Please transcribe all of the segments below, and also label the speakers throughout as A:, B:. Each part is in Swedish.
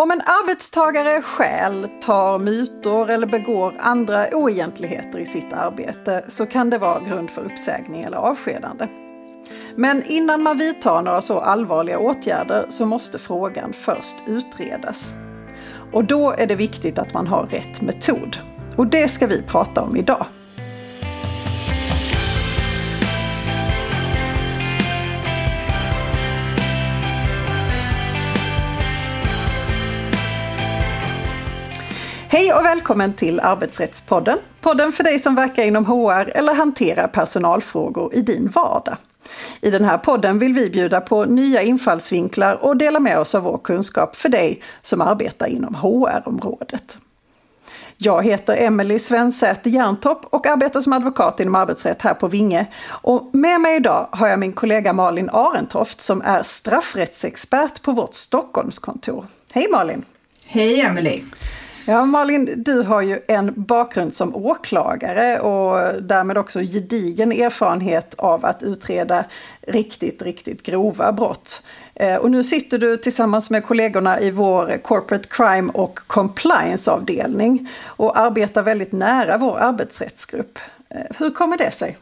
A: Om en arbetstagare stjäl, tar mutor eller begår andra oegentligheter i sitt arbete så kan det vara grund för uppsägning eller avskedande. Men innan man vidtar några så allvarliga åtgärder så måste frågan först utredas. Och då är det viktigt att man har rätt metod. Och det ska vi prata om idag. Hej och välkommen till Arbetsrättspodden. Podden för dig som verkar inom HR eller hanterar personalfrågor i din vardag. I den här podden vill vi bjuda på nya infallsvinklar och dela med oss av vår kunskap för dig som arbetar inom HR-området. Jag heter Emelie Svensäter Järntopp och arbetar som advokat inom arbetsrätt här på Vinge. Och med mig idag har jag min kollega Malin Arentoft som är straffrättsexpert på vårt Stockholmskontor. Hej Malin!
B: Hej Emelie!
A: Ja, Malin, du har ju en bakgrund som åklagare och därmed också gedigen erfarenhet av att utreda riktigt, riktigt grova brott. Eh, och nu sitter du tillsammans med kollegorna i vår Corporate Crime och Compliance avdelning och arbetar väldigt nära vår arbetsrättsgrupp. Eh, hur kommer det sig?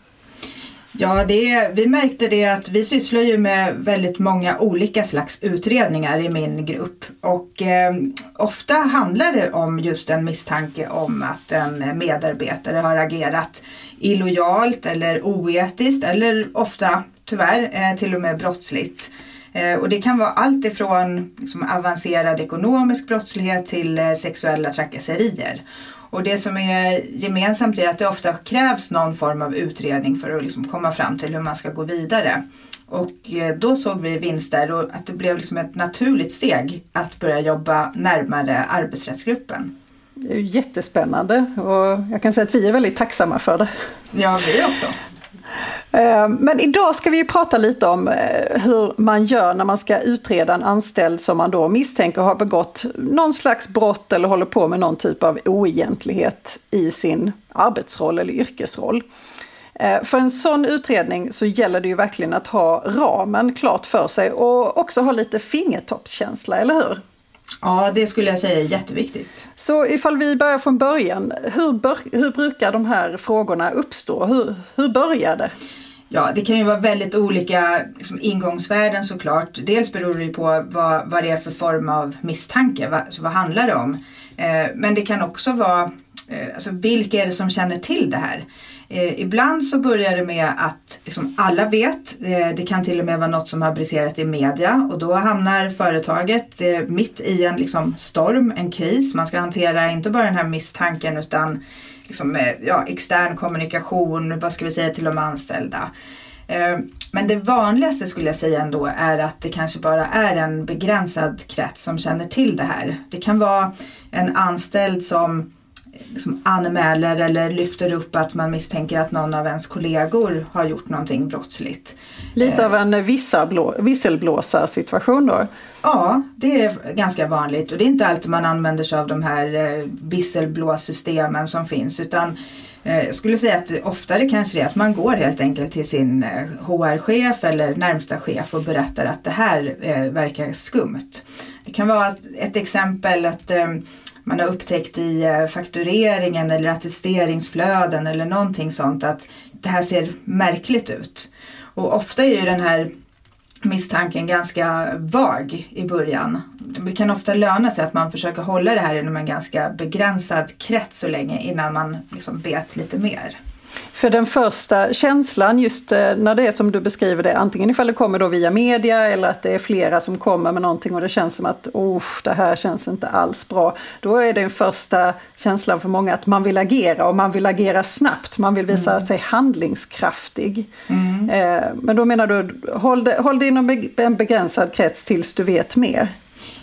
B: Ja, det, vi märkte det att vi sysslar ju med väldigt många olika slags utredningar i min grupp och eh, ofta handlar det om just en misstanke om att en medarbetare har agerat illojalt eller oetiskt eller ofta tyvärr eh, till och med brottsligt. Eh, och det kan vara allt ifrån liksom, avancerad ekonomisk brottslighet till eh, sexuella trakasserier. Och det som är gemensamt är att det ofta krävs någon form av utredning för att liksom komma fram till hur man ska gå vidare. Och eh, då såg vi vinster och att det blev liksom ett naturligt steg att börja jobba närmare arbetsrättsgruppen.
A: Det är jättespännande och jag kan säga att vi är väldigt tacksamma för det.
B: Ja, vi också.
A: Eh, men idag ska vi prata lite om eh, hur man gör när man ska utreda en anställd som man då misstänker har begått någon slags brott eller håller på med någon typ av oegentlighet i sin arbetsroll eller yrkesroll. Eh, för en sån utredning så gäller det ju verkligen att ha ramen klart för sig och också ha lite fingertoppskänsla, eller hur?
B: Ja, det skulle jag säga är jätteviktigt.
A: Så ifall vi börjar från början, hur, bör, hur brukar de här frågorna uppstå? Hur, hur börjar det?
B: Ja, det kan ju vara väldigt olika liksom, ingångsvärden såklart. Dels beror det ju på vad, vad det är för form av misstanke, vad, så vad handlar det om? Eh, men det kan också vara, Eh, alltså vilka är det som känner till det här? Eh, ibland så börjar det med att liksom, alla vet, eh, det kan till och med vara något som har briserat i media och då hamnar företaget eh, mitt i en liksom, storm, en kris. Man ska hantera inte bara den här misstanken utan liksom, eh, ja, extern kommunikation, vad ska vi säga till de anställda. Eh, men det vanligaste skulle jag säga ändå är att det kanske bara är en begränsad krets som känner till det här. Det kan vara en anställd som liksom anmäler eller lyfter upp att man misstänker att någon av ens kollegor har gjort någonting brottsligt.
A: Lite av en visselblåsarsituation då?
B: Ja, det är ganska vanligt och det är inte alltid man använder sig av de här eh, visselblåssystemen som finns utan eh, jag skulle säga att oftare kanske det är att man går helt enkelt till sin HR-chef eh, eller närmsta chef och berättar att det här verkar skumt. Det kan vara ett exempel att man har upptäckt i eh, faktureringen eller attesteringsflöden eller någonting sånt att det här ser märkligt ut. Och ofta är ju den här misstanken ganska vag i början. Det kan ofta löna sig att man försöker hålla det här inom en ganska begränsad krets så länge innan man liksom vet lite mer.
A: För den första känslan, just eh, när det är som du beskriver det, antingen ifall det kommer då via media eller att det är flera som kommer med någonting och det känns som att oh, det här känns inte alls bra. Då är den första känslan för många att man vill agera och man vill agera snabbt. Man vill visa mm. sig handlingskraftig. Mm. Eh, men då menar du, håll det, håll det inom en begränsad krets tills du vet mer.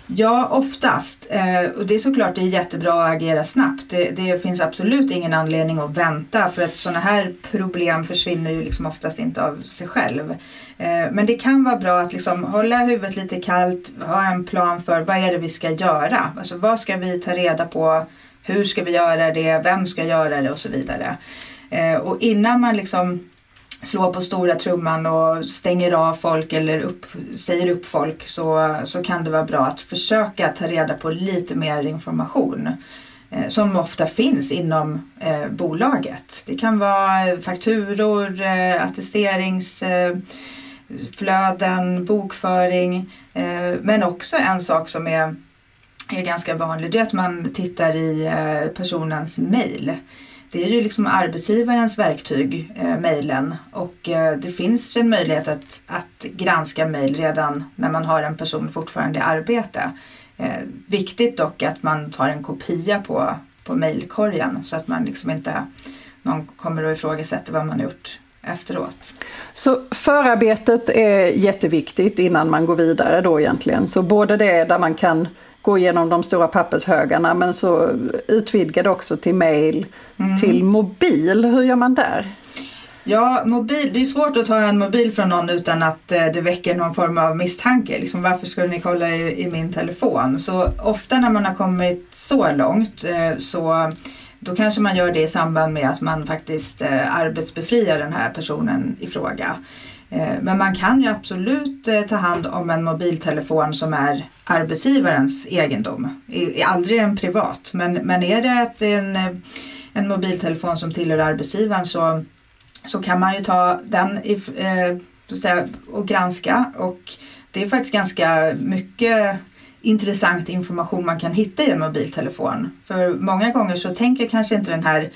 B: Ja, oftast. Eh, och det är såklart det är jättebra att agera snabbt. Det, det, finns absolut ingen anledning att vänta för att sådana här problem försvinner ju liksom oftast inte av sig själv. Eh, men det kan vara bra att liksom hålla huvudet lite kallt, ha en plan för vad är det vi ska göra? Alltså vad ska vi ta reda på? Hur ska vi göra det? Vem ska göra det? Och så vidare. Eh, och innan man liksom slår på stora trumman och stänger av folk eller upp, säger upp folk så, så kan det vara bra att försöka ta reda på lite mer information eh, som ofta finns inom eh, bolaget. Det kan vara fakturor, eh, attesteringsflöden, eh, bokföring eh, men också en sak som är, är ganska vanlig det är att man tittar i eh, personens mail det är ju liksom arbetsgivarens verktyg, eh, mejlen. Och eh, det finns en möjlighet att, att granska mejl redan när man har en person fortfarande i arbete. Eh, viktigt dock att man tar en kopia på, på mejlkorgen så att man liksom inte någon kommer och ifrågasätter vad man har gjort efteråt.
A: Så förarbetet är jätteviktigt innan man går vidare då egentligen. Så både det där man kan gå igenom de stora pappershögarna men så utvidga det också till mail, mm. till mobil. Hur gör man där?
B: Ja, mobil, det är svårt att ta en mobil från någon utan att eh, det väcker någon form av misstanke. Liksom, varför skulle ni kolla i, i, min telefon? Så ofta när man har kommit så långt eh, så då kanske man gör det i samband med att man faktiskt eh, arbetsbefriar den här personen i fråga. Eh, men man kan ju absolut eh, ta hand om en mobiltelefon som är arbetsgivarens egendom. Aldrig en privat, men, men är det en, eh, en mobiltelefon som tillhör arbetsgivaren så, så kan man ju ta den och granska och det är faktiskt ganska mycket intressant information man kan hitta i en mobiltelefon. För många gånger så tänker kanske inte den här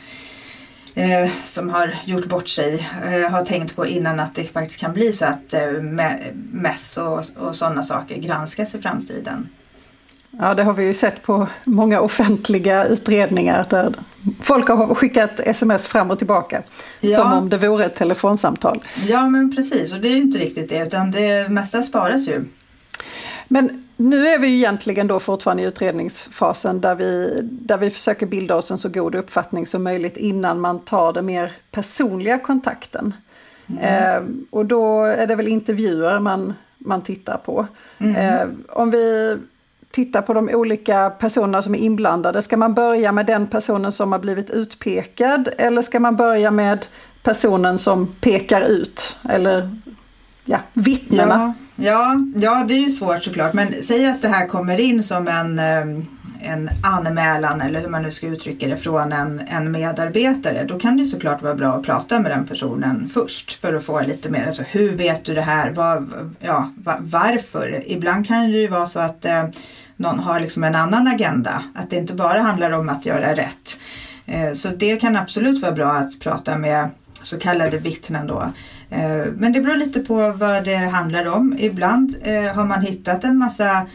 B: eh, som har gjort bort sig eh, har tänkt på innan att det faktiskt kan bli så att eh, MES och, och sådana saker granskas i framtiden.
A: Ja, det har vi ju sett på många offentliga utredningar där folk har skickat sms fram och tillbaka. Ja. Som om det vore ett telefonsamtal.
B: Ja, men precis. Och det är ju inte riktigt det, utan det mesta sparas ju.
A: Men nu är vi ju egentligen då fortfarande i utredningsfasen där vi, där vi försöker bilda oss en så god uppfattning som möjligt innan man tar den mer personliga kontakten. Mm. Eh, och då är det väl intervjuer man, man tittar på. Mm. Eh, om vi tittar på de olika personerna som är inblandade, ska man börja med den personen som har blivit utpekad eller ska man börja med personen som pekar ut? Eller ja, vittnena?
B: Ja. Ja, ja, det är ju svårt såklart. Men säg att det här kommer in som en, eh, en anmälan eller hur man nu ska uttrycka det från en, en medarbetare. Då kan det såklart vara bra att prata med den personen först för att få lite mer, alltså hur vet du det här? Var, ja, varför? Ibland kan det ju vara så att eh, någon har liksom en annan agenda. Att det inte bara handlar om att göra rätt. Eh, så det kan absolut vara bra att prata med så kallade vittnen då. Eh, men det beror lite på vad det handlar om. Ibland eh, har man hittat en massa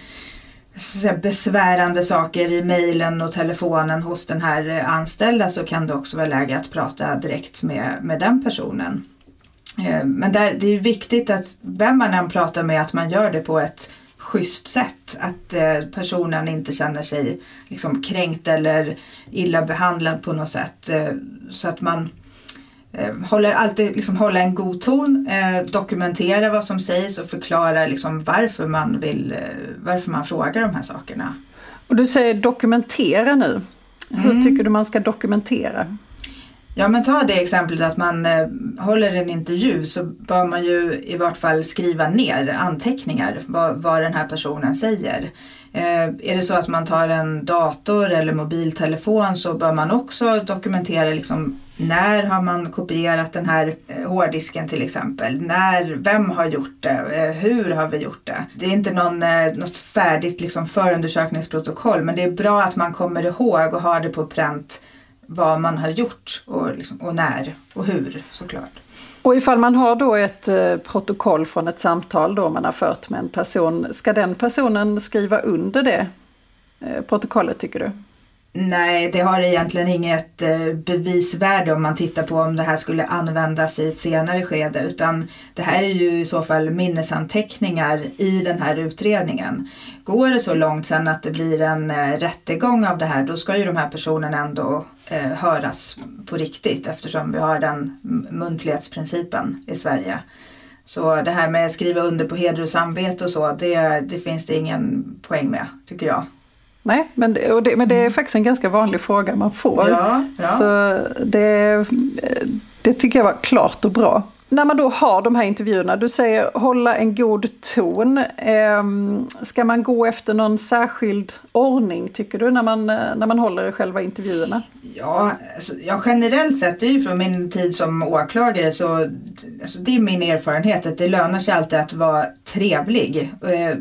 B: säga, besvärande saker i mejlen och telefonen hos den här eh, anställda så kan det också vara läge att prata direkt med, med den personen. Men där, det är viktigt att vem man än pratar med att man gör det på ett schysst sätt. Att personen inte känner sig liksom kränkt eller illa behandlad på något sätt. Så att man håller alltid liksom hålla en god ton, eh, dokumentera vad som sägs och förklara liksom varför, man vill, eh, varför man frågar de här sakerna.
A: Och du säger dokumentera nu. Hur mm. tycker du man ska dokumentera?
B: Ja men ta det exemplet att man eh, håller en intervju så bör man ju i vart fall skriva ner anteckningar vad, vad den här personen säger. Eh, är det så att man tar en dator eller mobiltelefon så bör man också dokumentera liksom när har man kopierat den här eh, hårddisken till exempel? När, vem har gjort det? Eh, hur har vi gjort det? Det är inte någon, eh, något färdigt liksom förundersökningsprotokoll men det är bra att man kommer ihåg och har det på pränt vad man har gjort och, liksom, och när och hur såklart.
A: Och ifall man har då ett eh, protokoll från ett samtal då man har fört med en person, ska den personen skriva under det eh, protokollet tycker du?
B: Nej, det har egentligen inget eh, bevisvärde om man tittar på om det här skulle användas i ett senare skede utan det här är ju i så fall minnesanteckningar i den här utredningen. Går det så långt sen att det blir en eh, rättegång av det här då ska ju de här personerna ändå eh, höras på riktigt eftersom vi har den muntlighetsprincipen i Sverige. Så det här med att skriva under på heder och samvete och så, det, det finns det ingen poäng med tycker jag.
A: Nej, men det, det, men det är mm. faktiskt en ganska vanlig fråga man får.
B: Ja, ja.
A: Så det, det tycker jag var klart och bra när man då har de här intervjuerna, du säger hålla en god ton. Eh, ska man gå efter någon särskild ordning tycker du när man, eh, när man håller själva intervjuerna?
B: Ja, alltså, ja generellt sett, det är ju från min tid som åklagare så alltså, det är min erfarenhet att det lönar sig alltid att vara trevlig. Eh,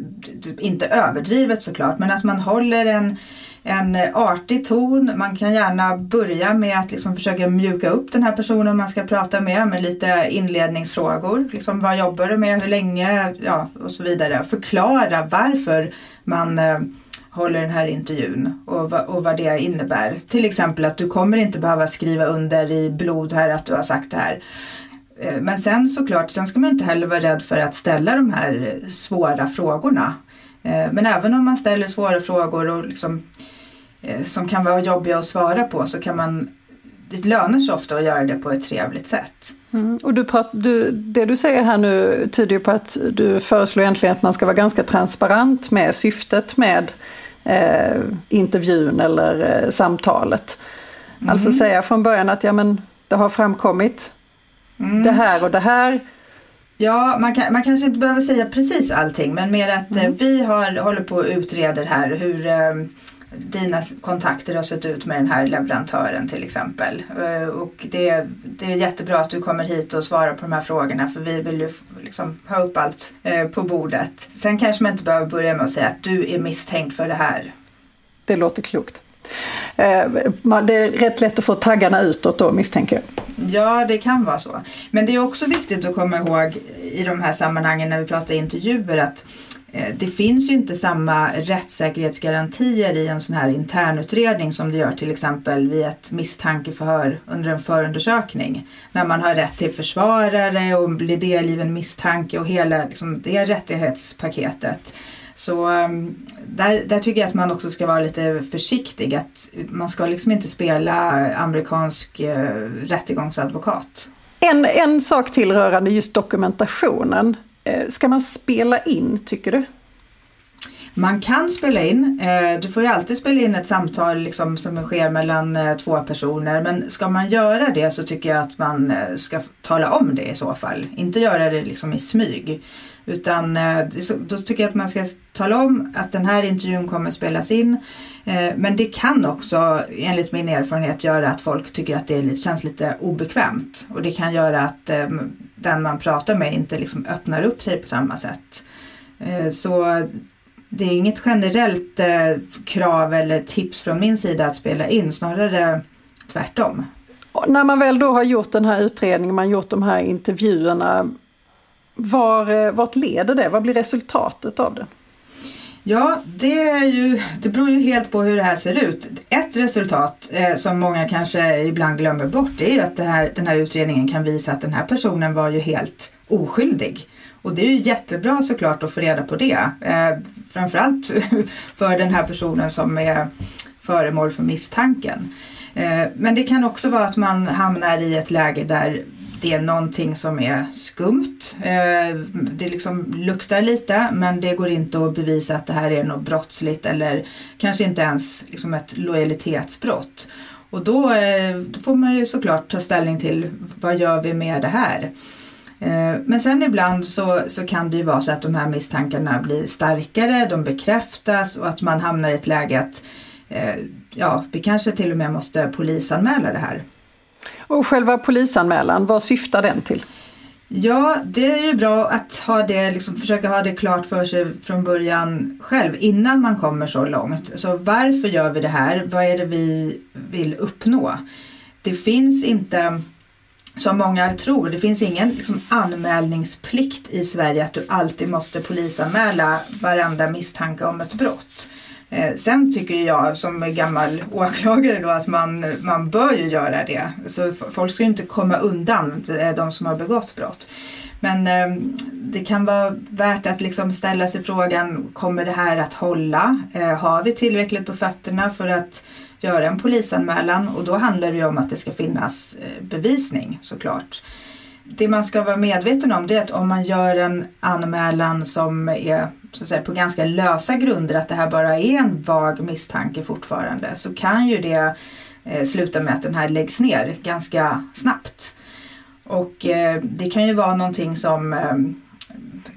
B: inte överdrivet såklart men att man håller en en artig ton. Man kan gärna börja med att liksom försöka mjuka upp den här personen man ska prata med med lite inledningsfrågor. Liksom, vad jobbar du med, hur länge ja, och så vidare. Förklara varför man eh, håller den här intervjun och, och vad det innebär. Till exempel att du kommer inte behöva skriva under i blod här att du har sagt det här. Eh, men sen såklart, sen ska man inte heller vara rädd för att ställa de här svåra frågorna. Eh, men även om man ställer svåra frågor och liksom Eh, som kan vara jobbiga att svara på så kan man det lönar sig ofta att göra det på ett trevligt sätt.
A: Mm. Och du prat, du, det du säger här nu tyder på att du föreslår egentligen att man ska vara ganska transparent med syftet med eh, intervjun eller eh, samtalet. Mm. Alltså säga från början att ja, men, det har framkommit mm. det här och det här.
B: Ja, man, kan, man kanske inte behöver säga precis allting men mer att eh, mm. vi har, håller på att utreda här hur eh, dina kontakter har sett ut med den här leverantören till exempel. Eh, och det, det är jättebra att du kommer hit och svarar på de här frågorna för vi vill ju liksom ha upp allt eh, på bordet. Sen kanske man inte behöver börja med att säga att du är misstänkt för det här.
A: Det låter klokt. Eh, det är rätt lätt att få taggarna utåt då misstänker jag.
B: Ja, det kan vara så. Men det är också viktigt att komma ihåg i de här sammanhangen när vi pratar intervjuer att Eh, det finns ju inte samma rättssäkerhetsgarantier i en sån här internutredning som det gör till exempel vid ett misstankeförhör under en förundersökning. När man har rätt till försvarare och blir delgiven misstanke och hela liksom, det rättighetspaketet. Så ehm, där, där tycker jag att man också ska vara lite försiktig. Att man ska liksom inte spela amerikansk eh, rättegångsadvokat.
A: En, en sak till rörande just dokumentationen. Eh, ska man spela in tycker du?
B: Man kan spela in. Eh, du får ju alltid spela in ett samtal liksom som sker mellan eh, två personer. Men ska man göra det så tycker jag att man ska tala om det i så fall. Inte göra det liksom i smyg. Utan eh, då tycker jag att man ska tala om att den här intervjun kommer spelas in. Eh, men det kan också enligt min erfarenhet göra att folk tycker att det känns lite obekvämt. Och det kan göra att eh, den man pratar med inte liksom öppnar upp sig på samma sätt. Så det är inget generellt krav eller tips från min sida att spela in, snarare tvärtom.
A: Och när man väl då har gjort den här utredningen, man gjort de här intervjuerna, var, eh, vart leder det? Vad blir resultatet av det?
B: Ja, det, är ju, det beror ju helt på hur det här ser ut. Ett resultat eh, som många kanske ibland glömmer bort det är ju att här, den här utredningen kan visa att den här personen var ju helt oskyldig. Och det är ju jättebra såklart att få reda på det. Eh, framförallt för den här personen som är föremål för misstanken. Eh, men det kan också vara att man hamnar i ett läge där det är någonting som är skumt. Eh, det liksom luktar lite men det går inte att bevisa att det här är något brottsligt eller kanske inte ens liksom ett lojalitetsbrott. Och då, eh, då får man ju såklart ta ställning till vad gör vi med det här? Eh, men sen ibland så, så kan det ju vara så att de här misstankarna blir starkare, de bekräftas och att man hamnar i ett läge att ja, vi kanske till och med måste polisanmäla det här.
A: Och själva polisanmälan, vad syftar den till?
B: Ja, det är ju bra att ha det, liksom, försöka ha det klart för sig från början själv innan man kommer så långt. Så varför gör vi det här? Vad är det vi vill uppnå? Det finns inte, som många tror, det finns ingen liksom, anmälningsplikt i Sverige att du alltid måste polisanmäla varenda misstanke om ett brott. Eh, sen tycker jag som gammal åklagare då att man, man bör ju göra det. Så folk ska ju inte komma undan eh, de som har begått brott. Men eh, det kan vara värt att liksom ställa sig frågan, kommer det här att hålla? har vi tillräckligt på fötterna för att göra en polisanmälan? Och då handlar det ju om att det ska finnas bevisning såklart det man ska vara medveten om det är att om man gör en anmälan som är så att säga, på ganska lösa grunder att det här bara är en vag misstanke fortfarande så kan ju det eh, sluta med att den här läggs ner ganska snabbt. Och eh, det kan ju vara någonting som eh,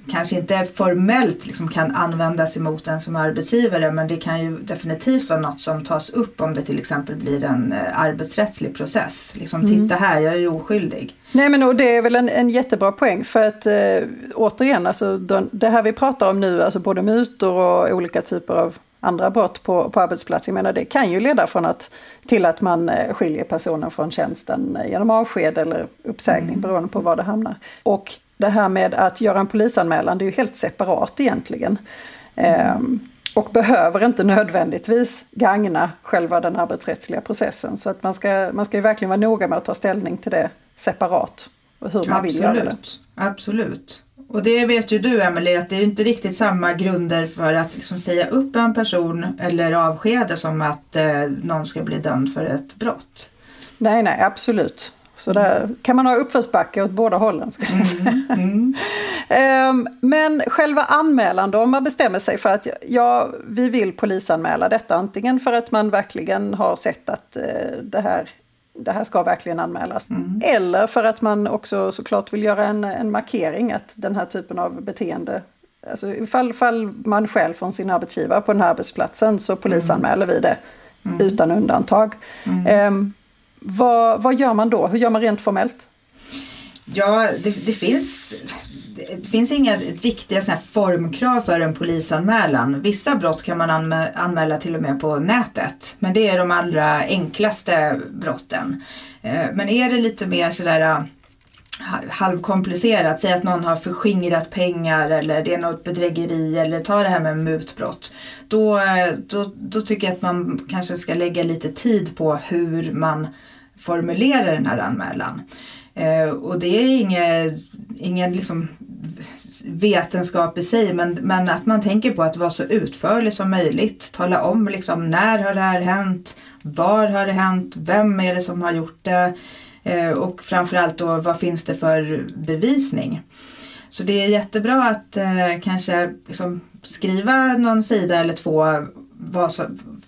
B: kanske inte formellt liksom kan användas emot en som arbetsgivare men det kan ju definitivt vara något som tas upp om det till exempel blir en eh, arbetsrättslig process. Liksom, mm. Titta här, jag är ju oskyldig.
A: Nej men och det är väl en, en jättebra poäng för att eh, återigen, alltså, det här vi pratar om nu, alltså både mutor och olika typer av andra brott på, på arbetsplatsen. Jag menar, det kan ju leda från att, till att man eh, skiljer personen från tjänsten genom avsked eller uppsägning mm. beroende på var det hamnar. Och det här med att göra en polisanmälan, det är ju helt separat egentligen. Mm. Och behöver inte nödvändigtvis gagna själva den arbetsrättsliga processen. Så att man ska, man ska ju verkligen vara noga med att ta ställning till det separat. Och hur man
B: Absolut.
A: vill göra det.
B: Absolut. Och det vet ju du Emelie att det är inte riktigt samma grunder för att liksom säga upp en person eller avskeda som att eh, någon ska bli dömd för ett brott.
A: Nej, nej, absolut. Så där kan man ha uppförsbacke åt båda hållen. Ska jag säga. Mm, mm. Ehm, men själva anmälan då, om man bestämmer sig för att ja, vi vill polisanmäla detta, antingen för att man verkligen har sett att eh, det här det här ska verkligen anmälas. Mm. Eller för att man också såklart vill göra en, en markering att den här typen av beteende, alltså ifall, ifall man själv från sin arbetsgivare på den här arbetsplatsen så polisanmäler vi det mm. utan undantag. Um, vad, vad gör man då? Hur gör man rent formellt?
B: Ja, det, det finns, det finns inga riktiga såna formkrav för en polisanmälan. Vissa brott kan man anmä anmäla till och med på nätet. Men det är de allra enklaste brotten. Eh, men är det lite mer sådär ah, halvkomplicerat, säg att någon har förskingrat pengar eller det är något bedrägeri eller ta det här med mutbrott. Då, eh, då, då tycker jag att man kanske ska lägga lite tid på hur man formulera den här anmälan. Eh, och det är ingen, ingen liksom vetenskap i sig men, men att man tänker på att vara så utförlig som möjligt. Tala om liksom, när har det här hänt? Var har det hänt? Vem är det som har gjort det? Eh, och framförallt då vad finns det för bevisning? Så det är jättebra att eh, kanske liksom, skriva någon sida eller två vad så,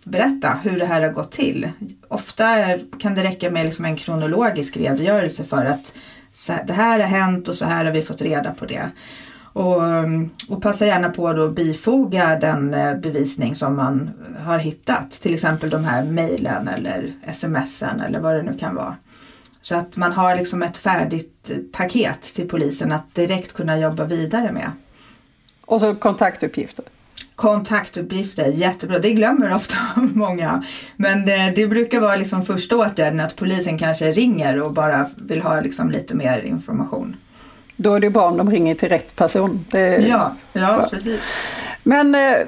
B: berätta hur det här har gått till. Ofta kan det räcka med liksom en kronologisk redogörelse för att det här har hänt och så här har vi fått reda på det. Och, eh, och passa gärna på att bifoga den eh, bevisning som man har hittat. Till exempel de här mejlen eller smsen eller vad det nu kan vara. Så att man har liksom ett färdigt paket till polisen att direkt kunna jobba vidare med.
A: Och så kontaktuppgifter.
B: Kontaktuppgifter, jättebra. Det glömmer ofta många. Men det, det, brukar vara liksom första åtgärden att polisen kanske ringer och bara vill ha liksom lite mer information.
A: Då är det bra om de ringer till rätt person.
B: ja, ja precis.
A: Men eh,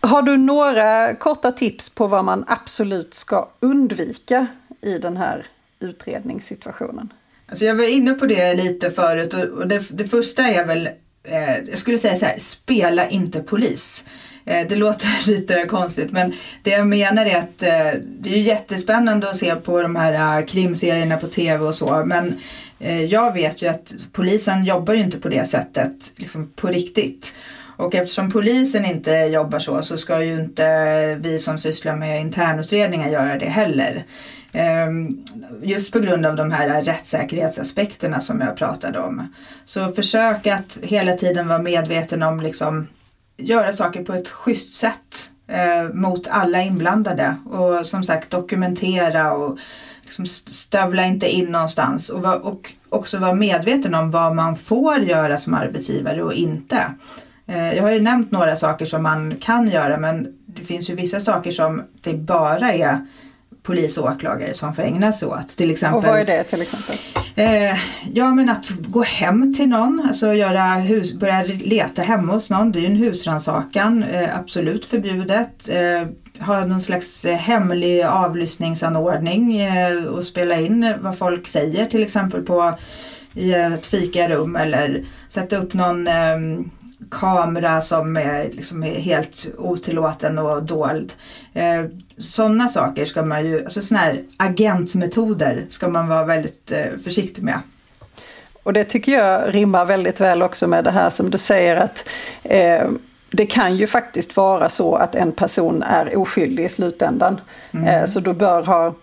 A: har du några korta tips på vad man absolut ska undvika i den här utredningssituationen?
B: Alltså jag var inne på det lite förut och det, det första är väl eh, jag skulle säga så här, spela inte polis. Eh, det låter lite konstigt men det jag menar är att eh, det är jättespännande att se på de här eh, krimserierna på tv och så men eh, jag vet ju att polisen jobbar ju inte på det sättet liksom på riktigt. Och eftersom polisen inte jobbar så så ska ju inte vi som sysslar med internutredningar göra det heller. Ehm, just på grund av de här rättssäkerhetsaspekterna som jag pratade om. Så försök att hela tiden vara medveten om liksom göra saker på ett schysst sätt eh, mot alla inblandade och som sagt dokumentera och liksom stövla inte in någonstans och, var, och också vara medveten om vad man får göra som arbetsgivare och inte. Eh, jag har ju nämnt några saker som man kan göra men det finns ju vissa saker som det bara är polis och åklagare som får ägna sig åt. Till exempel,
A: och vad är det till exempel?
B: Eh, ja men att gå hem till någon, alltså göra hus, börja leta hemma hos någon. Det är ju en husrannsakan, eh, absolut förbjudet. Eh, ha någon slags eh, hemlig avlyssningsanordning eh, och spela in vad folk säger till exempel på i ett fikarum eller sätta upp någon ehm, kamera som är, liksom är helt otillåten och dold. Eh, sådana saker ska man ju, alltså sådana här agentmetoder ska man vara väldigt eh, försiktig med.
A: Och det tycker jag rimmar väldigt väl också med det här som du säger att eh, det kan ju faktiskt vara så att en person är oskyldig i slutändan. Mm. Eh, så du bör ha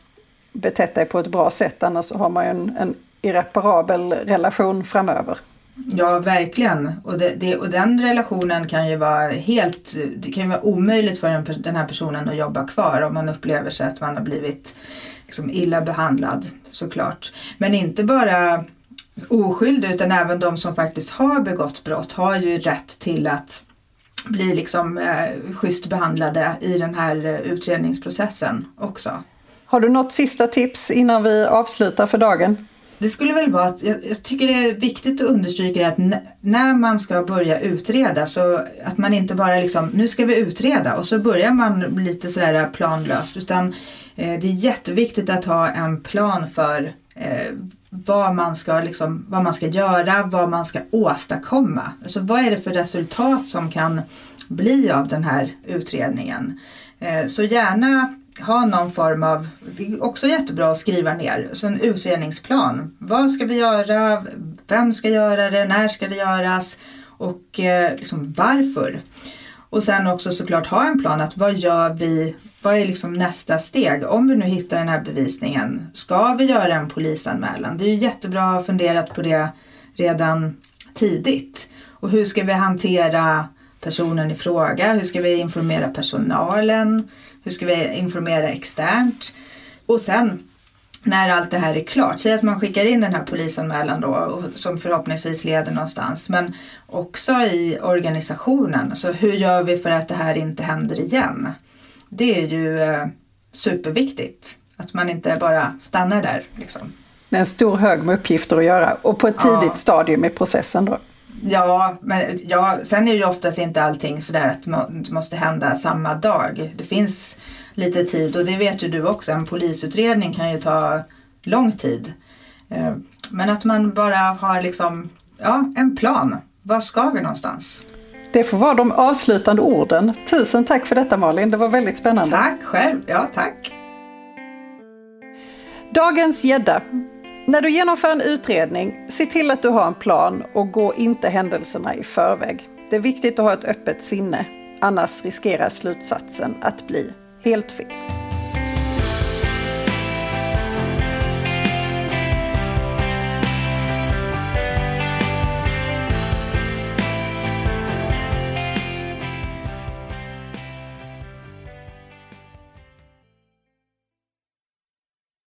A: betett dig på ett bra sätt annars har man ju en, en irreparabel relation framöver.
B: Ja, verkligen. Och, det, det, och den relationen kan ju vara helt, det kan ju vara omöjligt för den, den här personen att jobba kvar om man upplever sig att man har blivit liksom illa behandlad såklart. Men inte bara oskyldiga utan även de som faktiskt har begått brott har ju rätt till att bli liksom eh, schysst behandlade i den här eh, utredningsprocessen också.
A: Har du något sista tips innan vi avslutar för dagen?
B: Det skulle väl vara att jag, jag tycker det är viktigt att understryka att när man ska börja utreda så att man inte bara liksom nu ska vi utreda och så börjar man lite sådär planlöst utan eh, det är jätteviktigt att ha en plan för eh, vad man, ska liksom, vad man ska göra, vad man ska åstadkomma. Alltså vad är det för resultat som kan bli av den här utredningen. Eh, så gärna ha någon form av, det är också jättebra att skriva ner, så en utredningsplan. Vad ska vi göra? Vem ska göra det? När ska det göras? Och eh, liksom varför? Och sen också såklart ha en plan att vad gör vi, vad är liksom nästa steg? Om vi nu hittar den här bevisningen, ska vi göra en polisanmälan? Det är ju jättebra att ha funderat på det redan tidigt. Och hur ska vi hantera personen i fråga? Hur ska vi informera personalen? Hur ska vi informera externt? Och sen när allt det här är klart, säg att man skickar in den här polisanmälan då som förhoppningsvis leder någonstans. Men också i organisationen, alltså hur gör vi för att det här inte händer igen? Det är ju eh, superviktigt att man inte bara stannar där. Liksom.
A: Är en stor hög med uppgifter att göra och på ett tidigt ja. stadium i processen då.
B: Ja, men ja, sen är ju oftast inte allting sådär att det måste hända samma dag. Det finns lite tid och det vet ju du också. En polisutredning kan ju ta lång tid. Eh, men att man bara har liksom, ja, en plan. Var ska vi någonstans?
A: Det får vara de avslutande orden. Tusen tack för detta Malin, det var väldigt spännande.
B: Tack själv, ja tack.
A: Dagens gädda. När du genomför en utredning, se till att du har en plan och gå inte händelserna i förväg. Det är viktigt att ha ett öppet sinne, annars riskerar slutsatsen att bli helt fel.